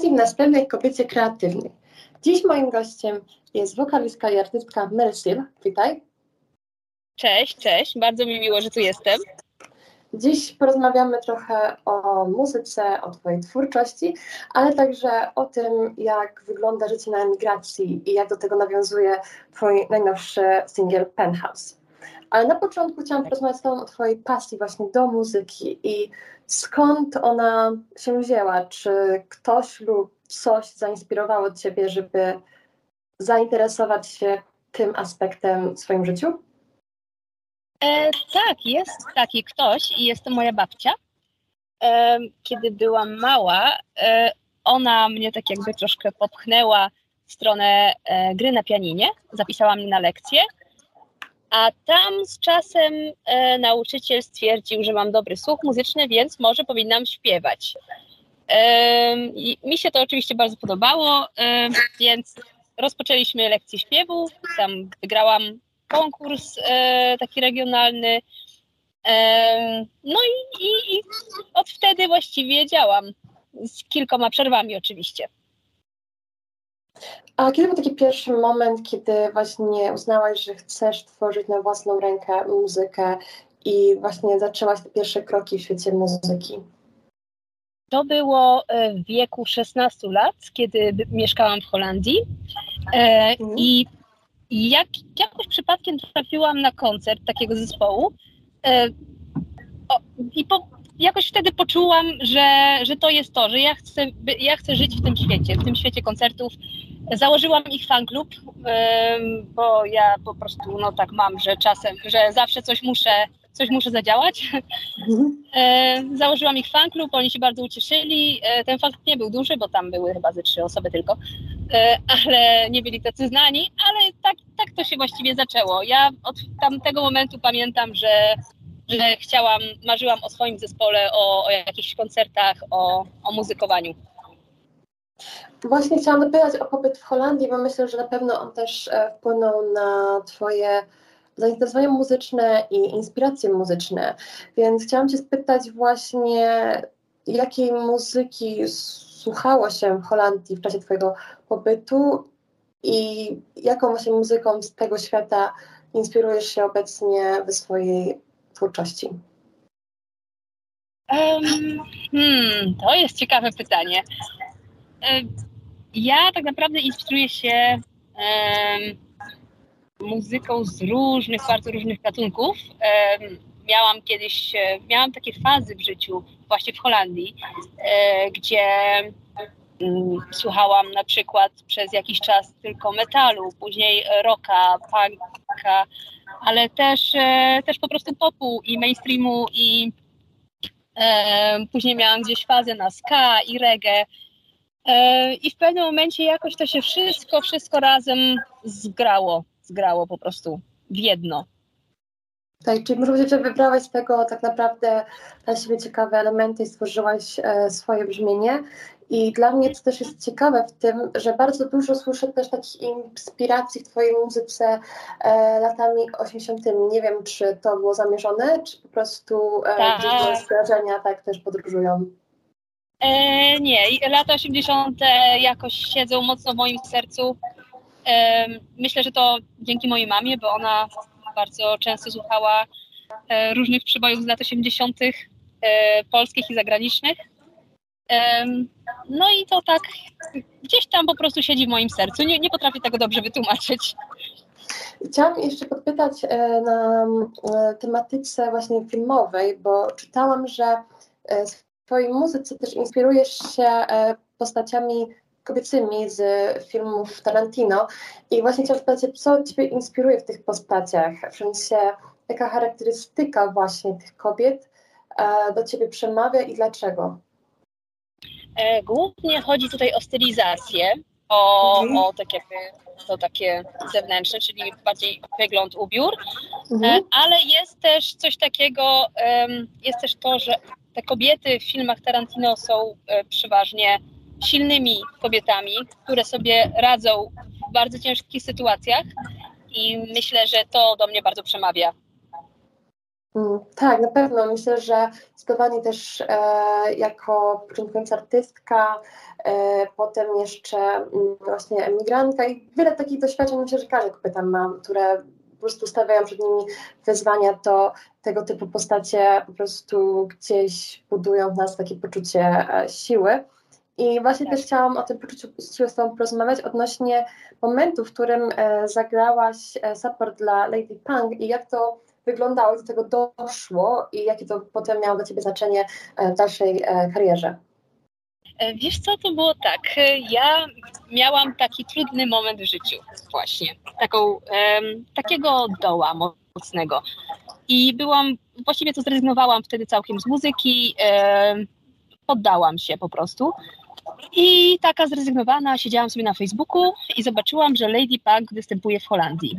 okazji następnej kobiecie kreatywnej. Dziś moim gościem jest wokalistka i artystka Melsil. Witaj. Cześć, cześć. Bardzo mi miło, że tu jestem. Dziś porozmawiamy trochę o muzyce, o Twojej twórczości, ale także o tym, jak wygląda życie na emigracji i jak do tego nawiązuje Twój najnowszy singiel Penthouse. Ale na początku chciałam porozmawiać z Tobą o Twojej pasji właśnie do muzyki i skąd ona się wzięła? Czy ktoś lub coś zainspirowało Ciebie, żeby zainteresować się tym aspektem w swoim życiu? E, tak, jest taki ktoś i jest to moja babcia. E, kiedy byłam mała, e, ona mnie tak jakby troszkę popchnęła w stronę e, gry na pianinie, zapisała mnie na lekcję, a tam z czasem e, nauczyciel stwierdził, że mam dobry słuch muzyczny, więc może powinnam śpiewać. E, mi się to oczywiście bardzo podobało, więc rozpoczęliśmy lekcję śpiewu, tam wygrałam konkurs e, taki regionalny. E, no i, i, i od wtedy właściwie działam. Z kilkoma przerwami oczywiście. A kiedy był taki pierwszy moment, kiedy właśnie uznałaś, że chcesz tworzyć na własną rękę muzykę i właśnie zaczęłaś te pierwsze kroki w świecie muzyki? To było e, w wieku 16 lat, kiedy mieszkałam w Holandii. Mhm. I jak, jakoś przypadkiem trafiłam na koncert takiego zespołu e, i po, jakoś wtedy poczułam, że, że to jest to, że ja chcę, ja chcę żyć w tym świecie, w tym świecie koncertów. Założyłam ich fanklub, e, bo ja po prostu no tak mam, że czasem, że zawsze coś muszę coś muszę zadziałać. Mhm. E, założyłam ich fanklub, oni się bardzo ucieszyli. E, ten fanklub nie był duży, bo tam były chyba ze trzy osoby tylko, e, ale nie byli tacy znani, ale tak, tak to się właściwie zaczęło. Ja od tamtego momentu pamiętam, że, że chciałam, marzyłam o swoim zespole, o, o jakichś koncertach, o, o muzykowaniu. Właśnie chciałam dopytać o pobyt w Holandii, bo myślę, że na pewno on też wpłynął na Twoje zainteresowania muzyczne i inspiracje muzyczne. Więc chciałam Cię spytać właśnie, jakiej muzyki słuchało się w Holandii w czasie Twojego pobytu i jaką właśnie muzyką z tego świata inspirujesz się obecnie w swojej twórczości? Um, hmm, to jest ciekawe pytanie. Ja tak naprawdę inspiruję się um, muzyką z różnych, bardzo różnych gatunków. Miałam kiedyś, miałam takie fazy w życiu, właśnie w Holandii, e, gdzie słuchałam na przykład przez jakiś czas tylko metalu, później rocka, punka, ale też, e, też po prostu popu i mainstreamu i później miałam gdzieś fazę na ska i reggae. I w pewnym momencie jakoś to się wszystko, wszystko razem zgrało zgrało po prostu w jedno. Tak, czyli może powiedzieć, że wybrałaś z tego tak naprawdę dla siebie ciekawe elementy i stworzyłaś e, swoje brzmienie. I dla mnie to też jest ciekawe w tym, że bardzo dużo słyszę też takich inspiracji w Twojej muzyce e, latami 80. Nie wiem, czy to było zamierzone, czy po prostu e, tak. skojarzenia tak też podróżują. E, nie, lata 80. jakoś siedzą mocno w moim sercu. Myślę, że to dzięki mojej mamie, bo ona bardzo często słuchała e, różnych przybojów z lat 80. E, polskich i zagranicznych. No i to tak gdzieś tam po prostu siedzi w moim sercu. Nie, nie potrafię tego dobrze wytłumaczyć. Chciałam jeszcze podpytać e, na tematyce właśnie filmowej, bo czytałam, że w Twojej muzyce też inspirujesz się postaciami kobiecymi z filmów Tarantino i właśnie chciałam spytać, co Ciebie inspiruje w tych postaciach, w sensie jaka charakterystyka właśnie tych kobiet e, do Ciebie przemawia i dlaczego? E, głównie chodzi tutaj o stylizację, o, mhm. o tak jakby to takie zewnętrzne, czyli bardziej wygląd, ubiór, e, mhm. ale jest też coś takiego, jest też to, że te kobiety w filmach Tarantino są przeważnie silnymi kobietami, które sobie radzą w bardzo ciężkich sytuacjach i myślę, że to do mnie bardzo przemawia. Mm, tak, na pewno. Myślę, że zdecydowanie też e, jako początkująca artystka, e, potem jeszcze m, mm, właśnie emigrantka i wiele takich doświadczeń myślę, że każdy kobieta ma, które po prostu stawiają przed nimi wyzwania, to tego typu postacie po prostu gdzieś budują w nas takie poczucie e, siły. I właśnie tak. też chciałam o tym poczuciu siły z Tobą porozmawiać odnośnie momentu, w którym e, zagrałaś e, support dla Lady Punk i jak to wyglądało, do tego doszło i jakie to potem miało dla Ciebie znaczenie e, w dalszej e, karierze? E, wiesz co, to było tak. Ja miałam taki trudny moment w życiu właśnie. Taką, um, takiego doła mocnego. I byłam, właściwie to zrezygnowałam wtedy całkiem z muzyki, um, poddałam się po prostu. I taka zrezygnowana siedziałam sobie na Facebooku i zobaczyłam, że Lady Punk występuje w Holandii.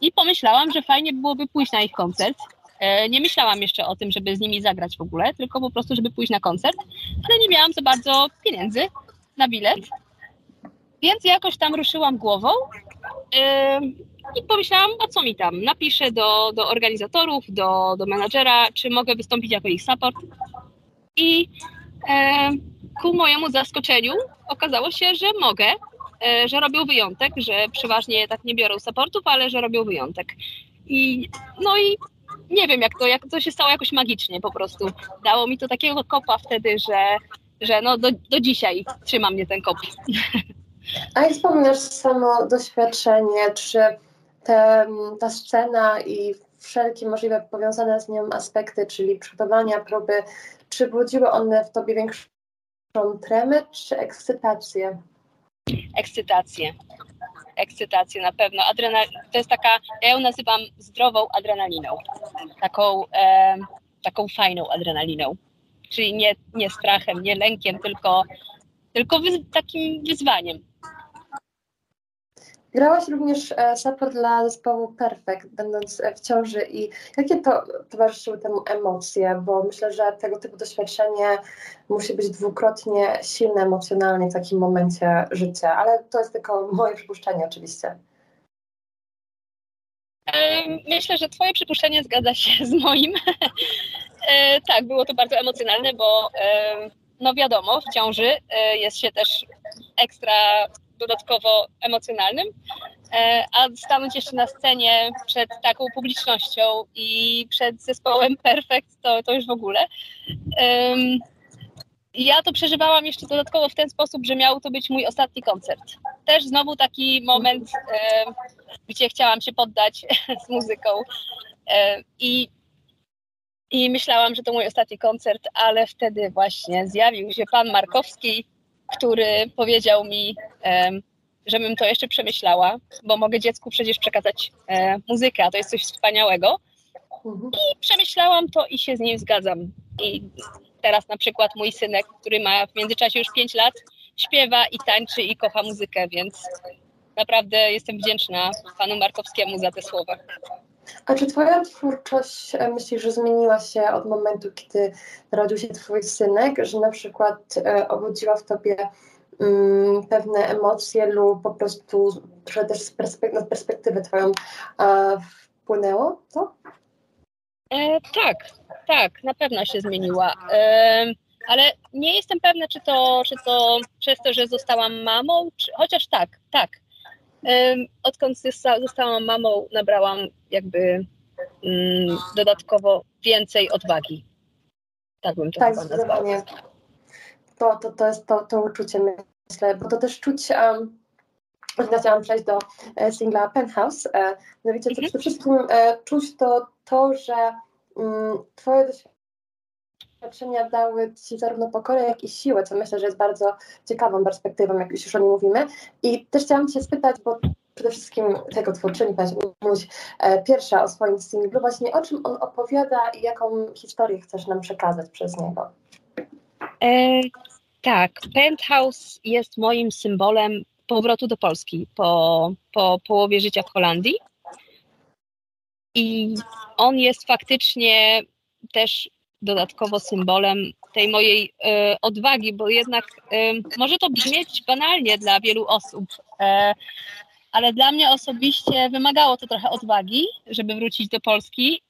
I pomyślałam, że fajnie byłoby pójść na ich koncert. E, nie myślałam jeszcze o tym, żeby z nimi zagrać w ogóle, tylko po prostu, żeby pójść na koncert, ale nie miałam za bardzo pieniędzy na bilet. Więc jakoś tam ruszyłam głową e, i pomyślałam, a co mi tam? Napiszę do, do organizatorów, do, do menadżera, czy mogę wystąpić jako ich support. I e, ku mojemu zaskoczeniu okazało się, że mogę, że robią wyjątek, że przeważnie tak nie biorą supportów, ale że robią wyjątek. I no i nie wiem, jak to, jak to się stało jakoś magicznie po prostu. Dało mi to takiego kopa wtedy, że, że no do, do dzisiaj trzyma mnie ten kop. A jak wspominasz samo doświadczenie, czy te, ta scena i wszelkie możliwe powiązane z nią aspekty, czyli przygotowania, próby, czy budziły one w tobie większą tremę czy ekscytację? Ekscytację. Ekscytację na pewno. Adrenal to jest taka, ja ją nazywam zdrową adrenaliną. Taką, e, taką fajną adrenaliną. Czyli nie, nie strachem, nie lękiem, tylko, tylko takim wyzwaniem. Grałaś również e, support dla zespołu Perfect, będąc e, w ciąży i jakie to towarzyszyły temu emocje, bo myślę, że tego typu doświadczenie musi być dwukrotnie silne emocjonalnie w takim momencie życia, ale to jest tylko moje przypuszczenie oczywiście. Myślę, że Twoje przypuszczenie zgadza się z moim. E, tak, było to bardzo emocjonalne, bo no wiadomo, w ciąży jest się też ekstra dodatkowo emocjonalnym, e, a stanąć jeszcze na scenie przed taką publicznością i przed zespołem Perfect, to, to już w ogóle. Ja to przeżywałam jeszcze dodatkowo w ten sposób, że miał to być mój ostatni koncert. Też znowu taki moment, gdzie chciałam się poddać z muzyką i i myślałam, że to mój ostatni koncert, ale wtedy właśnie zjawił się pan Markowski, który powiedział mi, żebym to jeszcze przemyślała, bo mogę dziecku przecież przekazać e, muzykę, a to jest coś wspaniałego. I przemyślałam to i się z nim zgadzam. I teraz na przykład mój synek, który ma w międzyczasie już 5 lat, śpiewa i tańczy i kocha muzykę, więc naprawdę jestem wdzięczna panu Markowskiemu za te słowa. A czy Twoja twórczość e, myślisz, że zmieniła się od momentu, kiedy narodził się Twój synek, że na przykład e, obudziła w Tobie mm, pewne emocje lub po prostu, że też z perspektywy, na perspektywę Twoją wpłynęło to? E, tak, tak, na pewno się zmieniła. E, ale nie jestem pewna, czy to, czy to przez to, że zostałam mamą, czy, chociaż tak, tak, Odkąd zostałam mamą, nabrałam jakby mm, dodatkowo więcej odwagi. Tak bym to tak, chyba nazwała. To, to, to jest to, to uczucie, myślę, bo to też czuć. Um, chciałam przejść do e, singla Penthouse. E, mianowicie to mhm. przede wszystkim e, czuć to, to że mm, twoje doświadczenie doświadczenia dały Ci zarówno pokorę, jak i siłę, co myślę, że jest bardzo ciekawą perspektywą, jak już o nim mówimy. I też chciałam Cię spytać, bo przede wszystkim tego twórczyni Pani e, pierwsza o swoim singlu, właśnie o czym on opowiada i jaką historię chcesz nam przekazać przez niego. E, tak, Penthouse jest moim symbolem powrotu do Polski po, po połowie życia w Holandii. I on jest faktycznie też dodatkowo symbolem tej mojej e, odwagi, bo jednak e, może to brzmieć banalnie dla wielu osób, e, ale dla mnie osobiście wymagało to trochę odwagi, żeby wrócić do Polski.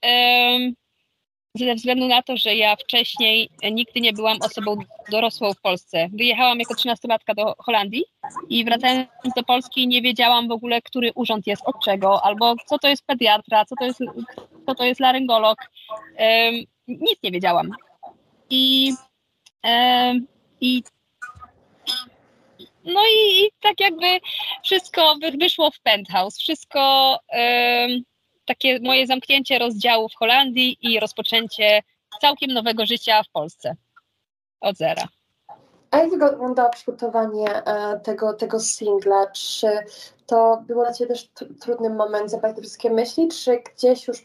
ze względu na to, że ja wcześniej nigdy nie byłam osobą dorosłą w Polsce. Wyjechałam jako 13-latka do Holandii i wracając do Polski nie wiedziałam w ogóle, który urząd jest od czego, albo co to jest pediatra, co to jest, co to jest laryngolog. Nic nie wiedziałam. I, um, i no i, i, tak jakby wszystko wyszło w penthouse, wszystko um, takie moje zamknięcie rozdziału w Holandii i rozpoczęcie całkiem nowego życia w Polsce od zera. A jak wyglądało przygotowanie e, tego, tego singla? Czy to było dla Ciebie też trudny moment zebrać te wszystkie myśli, czy gdzieś już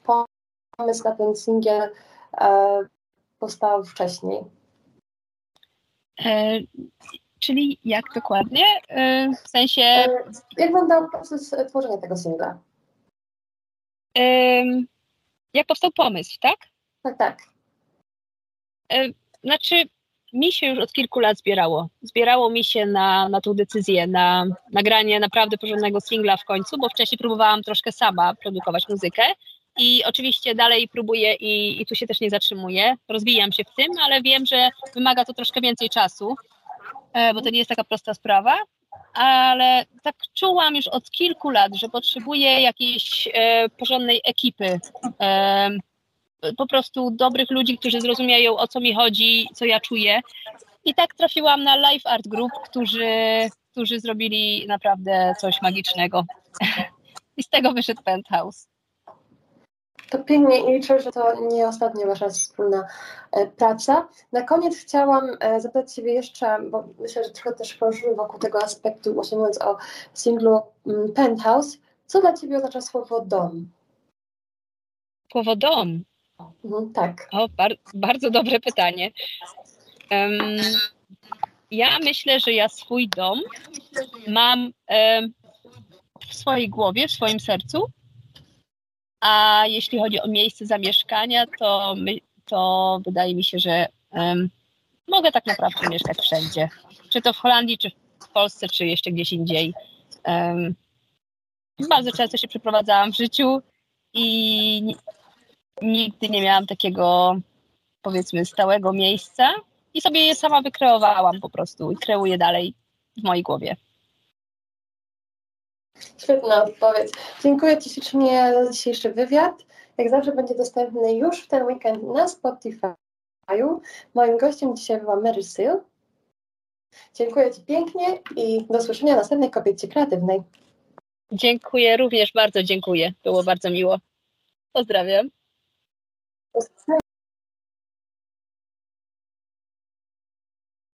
pomysł na ten singiel e, powstał wcześniej? E, czyli jak dokładnie? E, w sensie... E, jak wyglądał proces tworzenia tego singla? jak powstał pomysł, tak? Tak, tak. Znaczy, mi się już od kilku lat zbierało. Zbierało mi się na, na tą decyzję, na nagranie naprawdę porządnego singla w końcu, bo wcześniej próbowałam troszkę sama produkować muzykę i oczywiście dalej próbuję i, i tu się też nie zatrzymuję. Rozwijam się w tym, ale wiem, że wymaga to troszkę więcej czasu, e, bo to nie jest taka prosta sprawa ale tak czułam już od kilku lat, że potrzebuję jakiejś e, porządnej ekipy. E, po prostu dobrych ludzi, którzy zrozumieją o co mi chodzi, co ja czuję. I tak trafiłam na Live Art Group, którzy, którzy zrobili naprawdę coś magicznego. I z tego wyszedł Penthouse. To pięknie i liczę, że to nie ostatnia Wasza wspólna e, praca. Na koniec chciałam e, zapytać Ciebie jeszcze, bo myślę, że trochę też krążymy wokół tego aspektu, właśnie mówiąc o singlu mm, Penthouse. Co dla Ciebie oznacza słowo dom? Słowo dom? Mhm, tak. O, bar bardzo dobre pytanie. Um, ja myślę, że ja swój dom mam um, w swojej głowie, w swoim sercu a jeśli chodzi o miejsce zamieszkania, to, my, to wydaje mi się, że um, mogę tak naprawdę mieszkać wszędzie. Czy to w Holandii, czy w Polsce, czy jeszcze gdzieś indziej. Um, bardzo często się przeprowadzałam w życiu i nigdy nie miałam takiego, powiedzmy, stałego miejsca i sobie je sama wykreowałam po prostu i kreuję dalej w mojej głowie. Świetna odpowiedź. Dziękuję Ci ślicznie za dzisiejszy wywiad. Jak zawsze będzie dostępny już w ten weekend na Spotify'u. Moim gościem dzisiaj była Mary Seal. Dziękuję Ci pięknie i do usłyszenia następnej kobiecie kreatywnej. Dziękuję, również bardzo dziękuję. Było bardzo miło. Pozdrawiam.